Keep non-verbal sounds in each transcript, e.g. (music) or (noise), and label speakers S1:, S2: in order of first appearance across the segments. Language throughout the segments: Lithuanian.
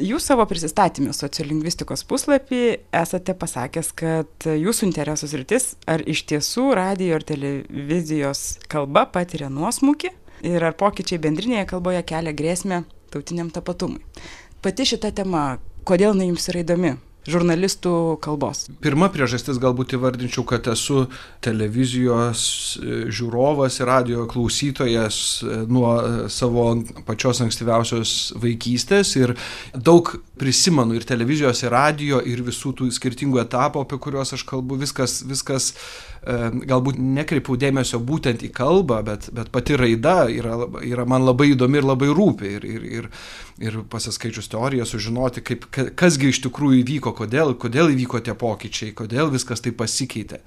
S1: jūs savo prisistatymę sociolingvistikos puslapy esate pasakęs kad jūsų interesų sritis ar iš tiesų radijo ir televizijos kalba patiria nuosmukį ir ar pokyčiai bendrinėje kalboje kelia grėsmę tautiniam tapatumui. Pati šita tema kodėl jinai jums yra įdomi žurnalistų kalbos.
S2: Pirma priežastis galbūt įvardinčiau kad esu televizijos e, žiūrovas ir radijo klausytojas e, nuo e, savo pačios ankstyviausios vaikystės ir daug prisimenu ir televizijos ir radijo ir visų tų skirtingų etapų apie kuriuos aš kalbu. Viskas viskas galbūt nekreipiau dėmesio būtent į kalbą bet bet pati raida yra yra man labai įdomi ir labai rūpi. Ir ir ir ir pasiskaičius teoriją sužinoti kaip kas gi iš tikrųjų įvyko kodėl kodėl įvyko tie pokyčiai kodėl viskas taip pasikeitė.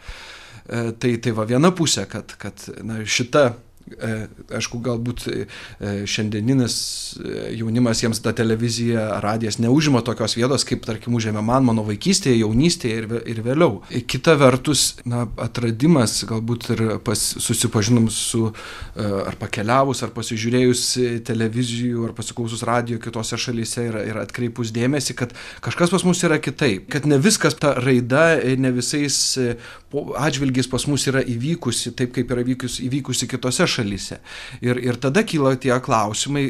S2: E, tai tai va viena pusė kad kad na šita aišku, galbūt e, šiandieninis e, jaunimas jiems ta televizija, radijas neužima tokios vietos, kaip, tarkim, užėmė man mano vaikystėje, jaunystėje ir, ir vėliau. Kita vertus, na, atradimas, galbūt ir pas, susipažinom su, ar pakeliavus, ar pasižiūrėjus televizijų, ar pasiklausus radio kitose šalyse ir, ir atkreipus dėmesį, kad kažkas pas mus yra kitaip, kad ne viskas ta raida, ne visais atžvilgiais pas mus yra įvykusi taip, kaip yra įvykusi, įvykusi kitose šalyse. Ir, ir tada kyla tie klausimai,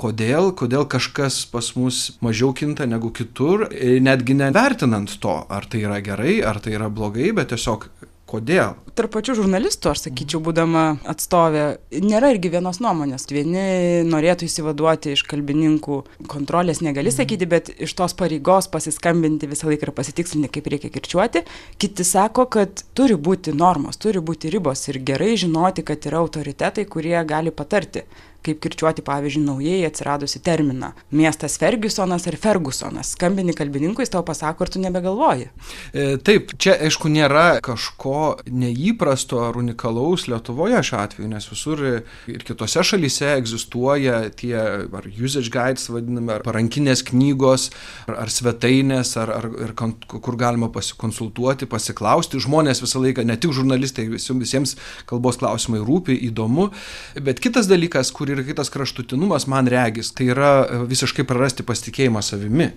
S2: kodėl, kodėl kažkas pas mus mažiau kinta negu kitur, netgi nevertinant to, ar tai yra gerai, ar tai yra blogai, bet tiesiog Kodėl?
S1: Tarp pačių žurnalistų, aš sakyčiau, būdama atstovė, nėra irgi vienos nuomonės. Vieni norėtų įsivaduoti iš kalbininkų kontrolės, negali mhm. sakyti, bet iš tos pareigos pasiskambinti visą laiką ir pasitikslinti, kaip reikia kirčiuoti. Kiti sako, kad turi būti normos, turi būti ribos ir gerai žinoti, kad yra autoritetai, kurie gali patarti kaip kirčiuoti pavyzdžiui naujai atsiradusį terminą. Miestas fergiusonas ar fergusonas. Skambini kalbininkui jis tau pasako ir tu nebegalvoji.
S2: E, taip čia aišku nėra kažko neįprasto ar unikalaus lietuvoje šiuo atveju nes visur ir kitose šalyse egzistuoja tie ar usage guides vadinami ar parankinės knygos ar, ar svetainės ar, ar ir kur galima pasikonsultuoti pasiklausti. Žmonės visą laiką ne tik žurnalistai visiems kalbos klausimai rūpi įdomu. Bet kitas dalykas kur kur yra kitas kraštutinumas, man regis, tai yra e, visiškai prarasti pasitikėjimą savimi.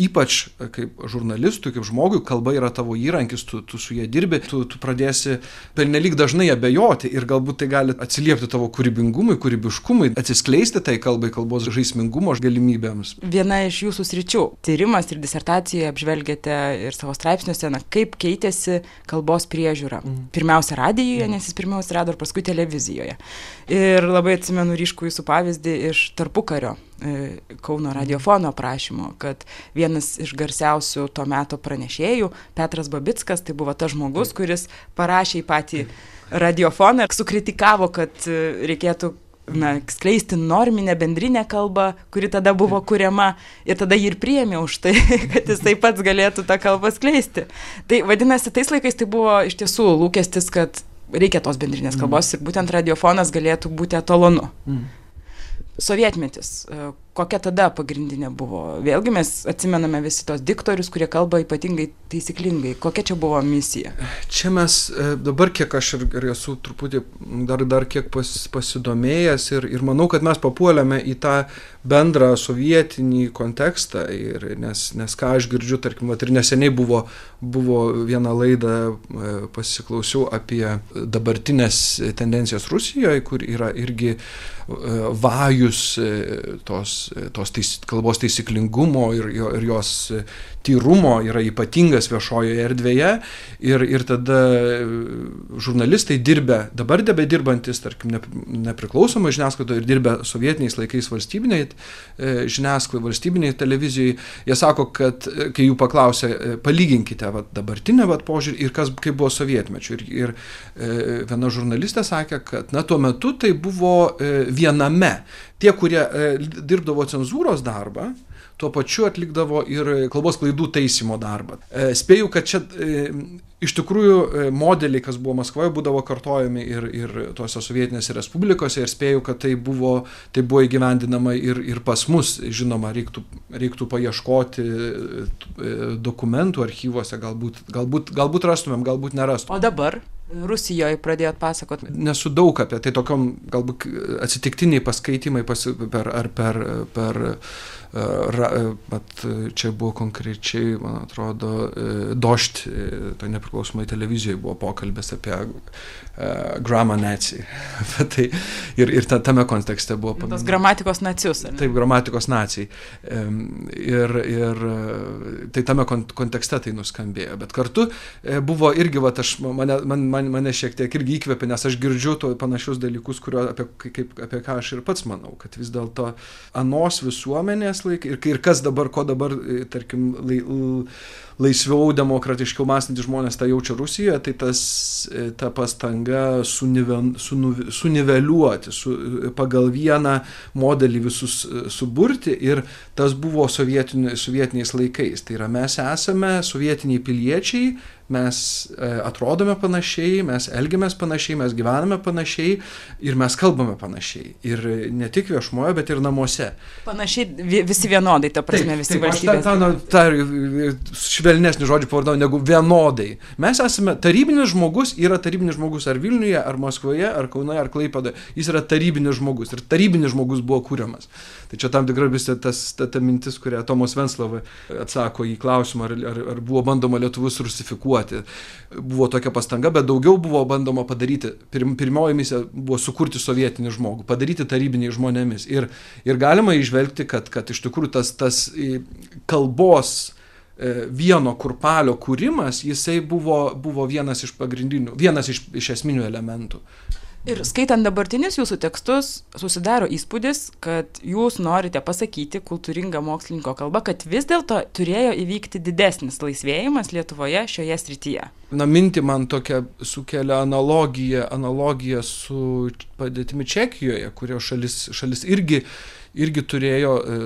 S2: Ypač e, kaip žurnalistui, kaip žmogui, kalba yra tavo įrankis, tu, tu su jie dirbi, tu, tu pradėsi pernelyg dažnai abejoti ir galbūt tai gali atsiliepti tavo kūrybingumui, kūrybiškumui, atsiskleisti tai kalbai, kalbos žaismingumo galimybėms.
S1: Viena iš jūsų sričių - tyrimas ir disertacijoje apžvelgėte ir savo straipsniuose, na, kaip keitėsi kalbos priežiūra. Mm. Pirmiausia, radijoje, nes jis pirmiausia atsirado ir paskui televizijoje. Ir labai atsimenu ryšį ryškų jūsų pavyzdį iš tarpukario e, Kauno radiofono prašymo, kad vienas iš garsiausių to meto pranešėjų, Petras Babickas, tai buvo tas žmogus, kuris parašė į patį radiofoną ir sukritikavo, kad e, reikėtų na, skleisti norminę bendrinę kalbą, kuri tada buvo kuriama ir tada jį ir priėmė už tai, (laughs) kad jisai pats galėtų tą kalbą skleisti. Tai vadinasi, tais laikais tai buvo iš tiesų lūkestis, kad reikia tos bendrinės mm. kalbos ir būtent radiofonas galėtų būti etalonu. Mm. Sovietmetis, e, kokia tada pagrindinė buvo? Vėlgi mes atsimename visi tos diktorius, kurie kalba ypatingai taisyklingai. Kokia čia buvo misija?
S2: Čia mes e, dabar, kiek aš ir, ir esu truputį dar, dar kiek pas, pasidomėjęs ir, ir manau, kad mes papuolėme į tą bendrą sovietinį kontekstą, ir, nes, nes ką aš girdžiu, tarkim, ir neseniai buvo, buvo viena laida, e, pasiklausiau apie dabartinės tendencijas Rusijoje, kur yra irgi e, vajus tos, tos tais, kalbos taisyklingumo ir, ir jos tyrumo yra ypatingas viešojoje erdvėje ir, ir tada žurnalistai dirbę, dabar debe dirbantis, tarkim, nepriklausomai žiniasklaidoje ir dirbę sovietiniais laikais valstybiniai e, žiniasklaidai, valstybiniai televizijai, jie sako, kad e, kai jų paklausė, e, palyginkite vat, dabartinę vat, požiūrį ir kas, kaip buvo sovietmečių. Ir, ir e, viena žurnalistė sakė, kad na, tuo metu tai buvo e, viename. Tie, kurie e, dirbdavo cenzūros darbą, tuo pačiu atlikdavo ir kalbos klaidų taisymo darbą. E, spėju, kad čia e, iš tikrųjų modeliai, kas buvo Maskvoje, būdavo kartojami ir, ir tose sovietinėse respublikose ir spėju, kad tai buvo, tai buvo įgyvendinama ir, ir pas mus, žinoma, reiktų, reiktų paieškoti dokumentų archyvose, galbūt, galbūt, galbūt rastumėm, galbūt nerastumėm.
S1: O dabar? Rusijoje pradėjot pasakot?
S2: Nesu daug apie tai, tokiom galbūt atsitiktiniai paskaitimai pasi, per, ar per, per bet čia buvo konkrečiai, man atrodo, Došt, to nepriklausomai televizijoje buvo pokalbis apie gramą nacijai. (laughs) tai, ir ir ta, tame kontekste buvo
S1: paminėtas. Gramatikos nacijus.
S2: Taip, gramatikos nacijai. Ir, ir tai tame kontekste tai nuskambėjo. Bet kartu buvo irgi, va, aš, mane, man, man, mane šiek tiek irgi įkvėpė, nes aš girdžiu to panašius dalykus, kurio, apie, kaip, apie ką aš ir pats manau, kad vis dėlto anos visuomenės laikai ir, ir kas dabar, ko dabar, tarkim, lai, laisviau, demokratiškiau mąstantys žmonės tą jaučia Rusijoje, tai tas, e, ta pastanga suniven, sunu, suniveliuoti, su, pagal vieną modelį visus e, suburti ir tas buvo sovietiniais laikais. Tai yra mes esame sovietiniai piliečiai, mes e, atrodome panašiai, mes elgiamės panašiai, mes gyvename panašiai ir mes kalbame panašiai. Ir ne tik viešumoje, bet ir namuose.
S1: Panašiai visi vienodai, ta prasme, taip, visi valstybės.
S2: Ta, ta, ta, ta švelnesnį žodį pavardau negu vienodai. Mes esame tarybinis žmogus, yra tarybinis žmogus ar Vilniuje, ar Maskvoje, ar Kaunoje, ar Klaipadoje. Jis yra tarybinis žmogus ir tarybinis žmogus buvo kūriamas. Tai čia tam tikra vis tas, ta, ta mintis, kurią Tomas Venslava atsako į klausimą, ar, ar, ar buvo bandoma lietuvus rusifikuoti. Buvo tokia pastanga, bet daugiau buvo bandoma padaryti. Pirm, pirmoji misija buvo sukurti sovietinį žmogų, padaryti tarybiniai žmonėmis. Ir, ir galima išvelgti, kad, kad iš tikrųjų tas, tas kalbos vieno kurpalio kūrimas, jisai buvo, buvo vienas iš pagrindinių, vienas iš, iš esminių elementų.
S1: Ir skaitant dabartinius jūsų tekstus, susidaro įspūdis, kad jūs norite pasakyti kultūringą mokslininko kalbą, kad vis dėlto turėjo įvykti didesnis laisvėjimas Lietuvoje šioje srityje.
S2: Na, minti man tokia sukelia analogiją, analogiją su padėtimi Čekijoje, kurio šalis, šalis irgi irgi turėjo e,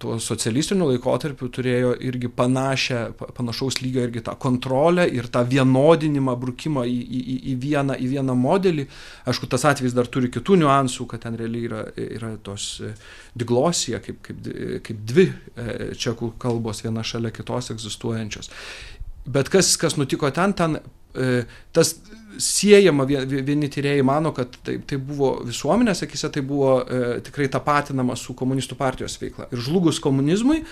S2: tuo socialistiniu laikotarpiu turėjo irgi panašią, panašaus lygio irgi tą kontrolę ir tą vienodinimą, brukimą į, į, į, vieną, į vieną modelį. Aišku, tas atvejis dar turi kitų niuansų, kad ten realiai yra, yra tos e, diglosija, kaip, kaip, kaip dvi e, čekų kalbos viena šalia kitos egzistuojančios. Bet kas, kas nutiko ten, ten tas siejama, vieni tyrėjai mano, kad tai, tai buvo visuomenės akise, tai buvo e, tikrai tapatinama su komunistų partijos veikla. Ir žlugus komunizmui,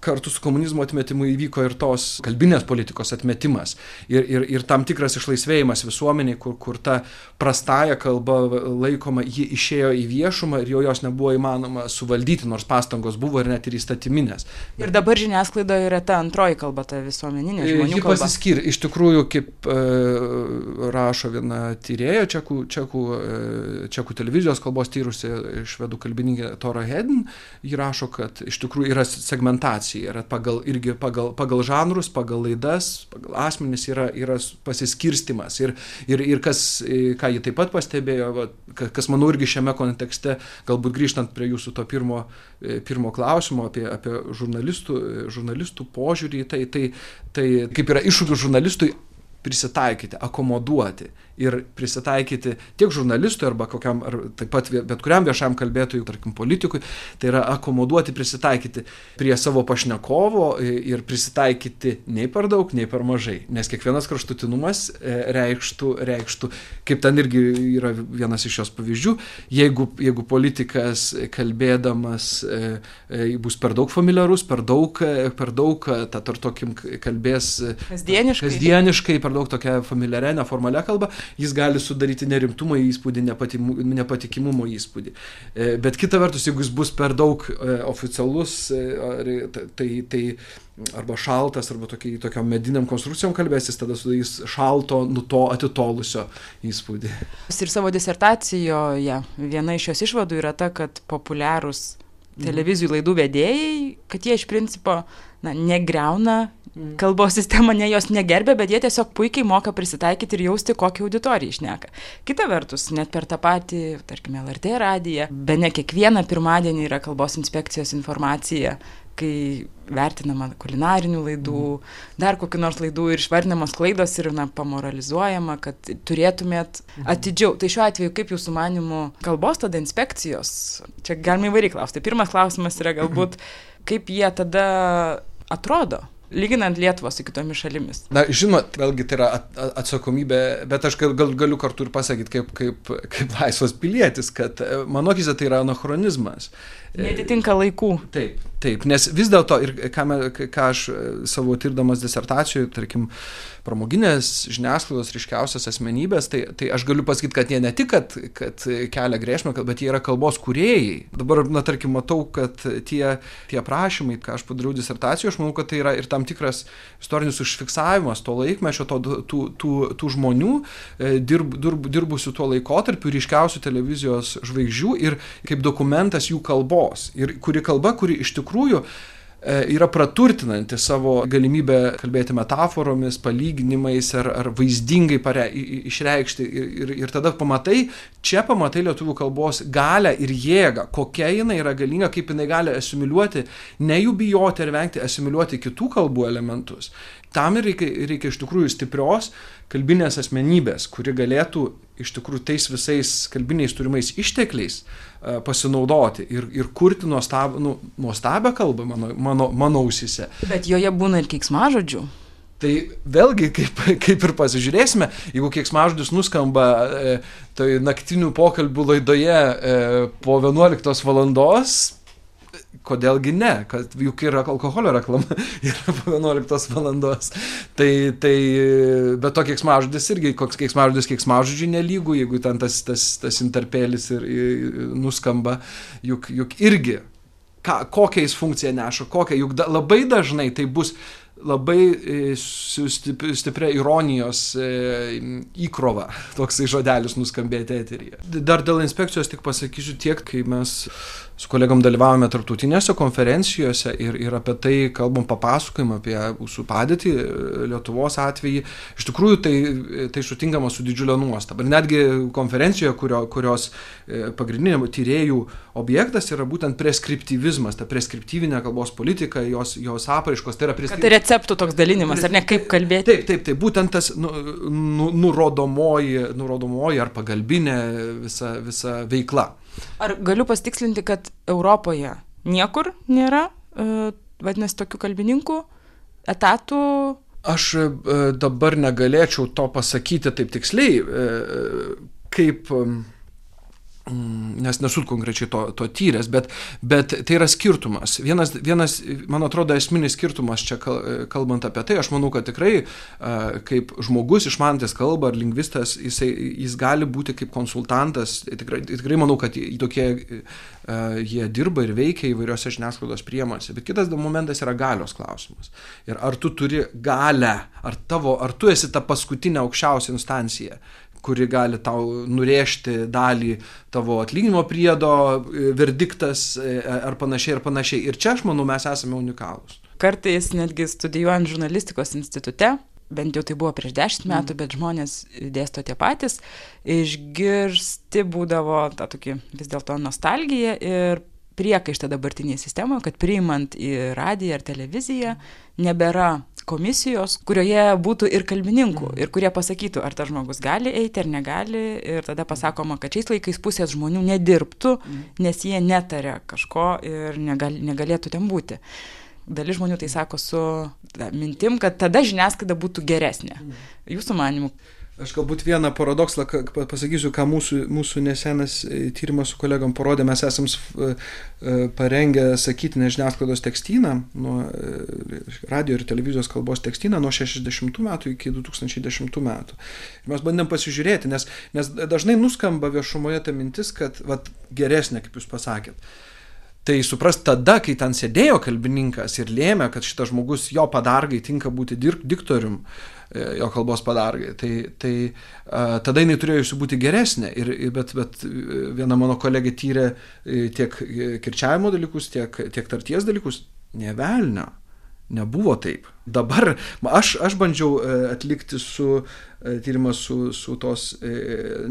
S2: kartu su komunizmo atmetimu įvyko ir tos kalbinės politikos atmetimas ir, ir, ir tam tikras išlaisvėjimas visuomeniai, kur, kur ta prastaja kalba laikoma, ji išėjo į viešumą ir jau jos nebuvo įmanoma suvaldyti, nors pastangos buvo ir net ir įstatyminės.
S1: Ir dabar žiniasklaidoje yra ta antroji kalba, ta visuomeninė e, žmonių
S2: ji kalba. Ji pasiskir, iš tikrųjų, kaip e, rašo viena tyrėja, čekų, čekų, e, čekų televizijos kalbos tyrusi švedų kalbininkė Tora Hedin, ji rašo, kad iš tikrųjų yra segmentacija informacija yra pagal, irgi pagal, pagal žanrus, pagal laidas, pagal asmenis yra, yra pasiskirstimas. Ir, ir, ir kas, ką jie taip pat pastebėjo, va, kas manau irgi šiame kontekste, galbūt grįžtant prie jūsų to pirmo, e, pirmo klausimo apie, apie žurnalistų, žurnalistų požiūrį, tai, tai, tai kaip yra iššūkių žurnalistui prisitaikyti, akomoduoti ir prisitaikyti tiek žurnalistui arba kokiam, ar taip pat bet kuriam viešam kalbėtojui, tarkim politikui, tai yra akomoduoti, prisitaikyti prie savo pašnekovo ir prisitaikyti nei per daug, nei per mažai. Nes kiekvienas kraštutinumas e, reikštų, reikštų kaip ten irgi yra vienas iš šios pavyzdžių, jeigu, jeigu politikas kalbėdamas e, e, bus per daug familiarus, per daug, per daug tą tartokim kalbės
S1: kasdieniškai,
S2: kasdieniškai per daug tokia familiaria, neformalia kalba, jis gali sudaryti nerimtumo įspūdį, nepatikimumo įspūdį. E, bet kita vertus, jeigu jis bus per daug e, oficialus, e, tai, tai arba šaltas, arba tokiai, tokiam mediniam konstrukcijom kalbėsis, tada sudarys šalto, nuto atitolusio įspūdį.
S1: Ir savo disertacijoje viena iš jos išvadų yra ta, kad populiarūs televizijų laidų vedėjai, kad jie iš principo na, negreuna Mm. kalbos sistema ne jos negerbė, bet jie tiesiog puikiai moka prisitaikyti ir jausti, kokią auditoriją išneka. Kita vertus, net per tą patį, tarkime, LRT radiją, be ne kiekvieną pirmadienį yra kalbos inspekcijos informacija, kai vertinama kulinarinių laidų, mm. dar kokiu nors laidų ir išvardinamos klaidos ir na, pamoralizuojama, kad turėtumėt mm. atidžiau. Tai šiuo atveju, kaip jūsų manimų kalbos tada inspekcijos, čia galima įvairiai klausti. Pirmas klausimas yra galbūt, kaip jie tada atrodo lyginant Lietuvą su kitomis šalimis?
S2: Na, žinot, vėlgi tai yra atsakomybė, bet aš gal, gal, galiu kartu ir pasakyti kaip, kaip, kaip laisvas pilietis, kad e, mano akise tai yra anachronizmas.
S1: Netitinka laikų.
S2: Taip, taip, nes vis dėlto ir ką, ką aš savo tirdamas disertacijoje, tarkim, pramoginės žiniasklaidos ryškiausias asmenybės, tai, tai aš galiu pasakyti, kad jie ne tik, kad, kad kelia grėsmę, bet jie yra kalbos kuriejai. Dabar, na, tarkim, matau, kad tie, tie prašymai, ką aš padariau disertacijoje, aš manau, kad tai yra ir tam tikras istorinis užfiksavimas to laikmečio, to, tų, tų, tų žmonių, e, dirb, dirb, dirbusių tuo laikotarpiu, ryškiausių televizijos žvaigždžių ir kaip dokumentas jų kalbos. Ir kuri kalba, kuri iš tikrųjų E, yra praturtinanti savo galimybę kalbėti metaforomis, palyginimais ar, ar vaizdingai pare, išreikšti. Ir, ir, ir tada pamatai, čia pamatai lietuvių kalbos galę ir jėgą, kokia jinai yra galinga, kaip jinai gali asimiliuoti, ne jų bijoti ar vengti, asimiliuoti kitų kalbų elementus. Tam reikia, reikia iš tikrųjų stiprios kalbinės asmenybės, kuri galėtų iš tikrųjų tais visais kalbiniais turimais ištekliais uh, pasinaudoti ir, ir kurti nuostab, nu, nuostabią kalbą mano, mano, mano ausise.
S1: Bet joje būna ir keiksmažodžių.
S2: Tai vėlgi, kaip, kaip ir pasižiūrėsime, jeigu kieksmažodis nuskamba e, tai naktinių pokalbių laidoje e, po 11 valandos, kodėlgi ne, kad juk yra alkoholio reklama (laughs) yra po 11 valandos. Tai, tai bet to kieksmažodis irgi, koks kieksmažodis kieksmažodžiui nelygų, jeigu ten tas, tas, tas interpelis ir, ir nuskamba, juk, juk irgi, ką, kokią jis funkciją neša, kokią, juk da, labai dažnai tai bus labai stipria ironijos e, įkrova toksai žodelis nuskambėti eteryje. Dar dėl inspekcijos tik pasakysiu tiek, kai mes su kolegom dalyvavome tarptautinėse konferencijose ir, ir apie tai kalbam papasakojim apie mūsų padėtį Lietuvos atvejį. Iš tikrųjų tai, tai sutinkama su didžiulio nuostaba. Ir netgi konferencijoje, kurio, kurios e, pagrindinė tyriejų objektas yra būtent preskriptyvizmas, ta preskriptyvinė kalbos politika, jos, jos apraiškos. Tai yra
S1: preskriptyvinė. Tai receptų toks dalinimas, ar ne kaip kalbėti?
S2: Taip, taip, taip, būtent tas nu, nu, nurodomoji, nurodomoji ar pagalbinė visa, visa veikla.
S1: Ar galiu pasitikslinti, kad Europoje niekur nėra, e, vadinasi, tokių kalbininkų, etatų?
S2: Aš e, dabar negalėčiau to pasakyti taip tiksliai, e, kaip nes nesu konkrečiai to, to tyręs, bet, bet tai yra skirtumas. Vienas, vienas, man atrodo, esminis skirtumas čia kalbant apie tai, aš manau, kad tikrai kaip žmogus išmantis kalbą ar lingvistas, jisai, jis gali būti kaip konsultantas, tikrai, tikrai manau, kad tokie jie dirba ir veikia įvairiose žiniasklaidos priemonėse. Bet kitas momentas yra galios klausimas. Ir ar tu turi galę, ar, tavo, ar tu esi ta paskutinė aukščiausia instancija, kuri gali tau nurėžti dalį tavo atlyginimo priedo, e, verdiktas e, ar panašiai ir panašiai. Ir čia aš manau mes esame unikalūs.
S1: Kartais netgi studijuojant žurnalistikos institute, bent jau tai buvo prieš dešimt metų, mm. bet žmonės dėsto tie patys, išgirsti būdavo tą tokį vis dėlto nostalgiją ir priekaištą dabartinėje sistemoje, kad priimant į radiją ar televiziją nebėra komisijos, kurioje būtų ir kalbininkų, ir kurie pasakytų, ar tas žmogus gali eiti ar negali, ir tada pasakoma, kad šiais laikais pusės žmonių nedirbtų, nes jie netarė kažko ir negal, negalėtų ten būti. Dalis žmonių tai sako su mintim, kad tada žiniasklaida būtų geresnė. Jūsų manimu,
S2: Aš galbūt vieną paradoksą pasakysiu, ką mūsų, mūsų nesenas e, tyrimas su kolegom parodė. Mes esam e, e, parengę sakytinę žiniasklaidos tekstyną, nuo radio ir televizijos kalbos tekstyną nuo 60 metų iki 2010 metų. Ir mes bandėm pasižiūrėti, nes, nes dažnai nuskamba viešumoje ta mintis, kad vat, geresnė, kaip jūs pasakėt. Tai suprast tada, kai ten sėdėjo kalbininkas ir lėmė, kad šitas žmogus jo padargai tinka būti diktorium, uh, E, jo kalbos padargai. Tai, tai a, tada jinai turėjo būti geresnė, ir, bet, bet e, viena mano kolegė tyrė e, tiek kirčiavimo dalykus, tiek, tiek tarties dalykus, nevelnio. Nebuvo taip. Dabar aš, aš bandžiau atlikti su tyrimą su, su tos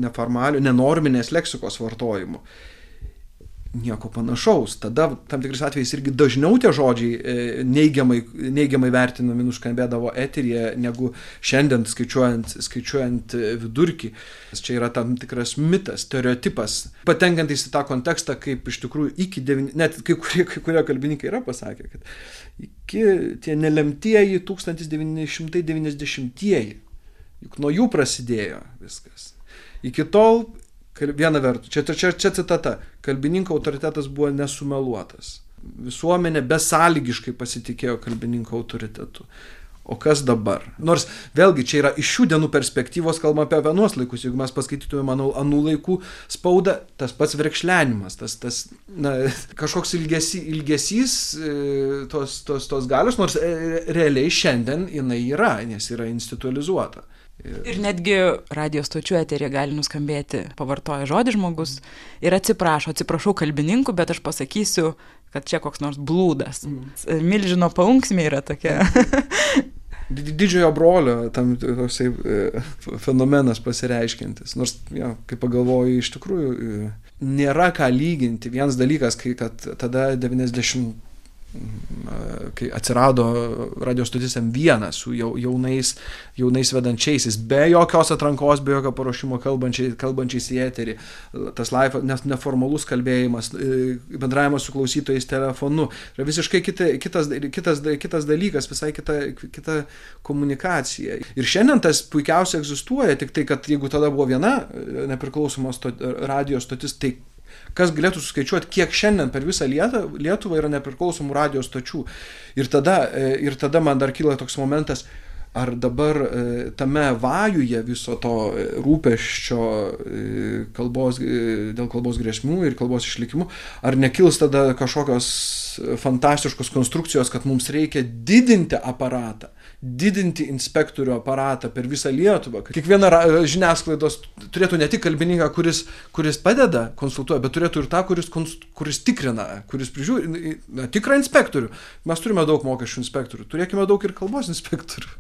S2: neformaliu, nenorminės leksikos vartojimu nieko panašaus. Tada tam tikrais atvejais irgi dažniau tie žodžiai e, neigiamai, neigiamai vertinami nuskambėdavo eteryje, negu šiandien skaičiuojant, skaičiuojant e, vidurkį. Čia yra tam tikras mitas, stereotipas, patenkantis į tą kontekstą, kaip iš tikrųjų iki, devin... net kai kurie, kai kurie kalbininkai yra pasakę, kad iki tie nelemtieji 1990-ieji, juk nuo jų prasidėjo viskas. Iki tol Viena vertus, čia, čia, čia citata, kalbininko autoritetas buvo nesumeluotas. Visuomenė besąlygiškai pasitikėjo kalbininko autoritetu. O kas dabar? Nors vėlgi čia yra iš šių dienų perspektyvos kalbama apie vienos laikus. Jeigu mes paskaitytume, manau, anų laikų spaudą, tas pats virkšlenimas, tas, tas na, (laughs) kažkoks ilgesi, ilgesys e, tos, tos, tos galios, nors e, realiai šiandien jinai yra, nes yra institualizuota.
S1: Ir netgi radio stočių eterė gali nuskambėti, pavartoja žodį žmogus ir atsiprašo, atsiprašau kalbininkų, bet aš pasakysiu, kad čia koks nors blūdas. Mm. Milžino paunksmė yra tokia. (laughs)
S2: Didžiojo brolio tam toksai e, fenomenas pasireiškintis. Nors, ja, kai pagalvoju, iš tikrųjų e, nėra ką lyginti. Vienas dalykas, kai kad tada 90 kai atsirado radio stotis M1 su jaunais, jaunais vedančiaisiais, be jokios atrankos, be jokio paruošimo kalbančiais, kalbančiais į eterį, tas live, neformalus kalbėjimas, e, bendravimas su klausytojais telefonu, yra visiškai kita, kitas, kitas, kitas dalykas, visai kita, kita komunikacija. Ir šiandien tas puikiausiai egzistuoja, tik tai, kad jeigu tada buvo viena nepriklausoma sto, radio stotis, tai Kas galėtų suskaičiuoti, kiek šiandien per visą Lietuvą yra nepriklausomų radio stočių. Ir tada, e, ir tada man dar kyla toks momentas, ar dabar e, tame vajuje viso to e, rūpeščio kalbos, dėl kalbos grėsmių ir kalbos išlikimų, ar nekils tada kažkokios fantastiškos konstrukcijos, kad mums reikia didinti aparatą didinti inspektorių aparatą per visą Lietuvą. Kiekviena žiniasklaidos turėtų ne tik kalbininką, kuris, kuris padeda, konsultuoja, bet turėtų ir tą, kuris, kuris tikrina, kuris prižiūri, na, tikrą inspektorių. Mes turime daug mokesčių inspektorių, turėkime daug ir kalbos inspektorių.